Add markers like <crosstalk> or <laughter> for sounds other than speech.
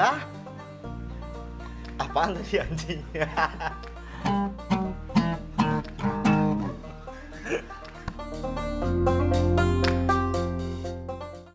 lah apaan tadi anjing? <laughs>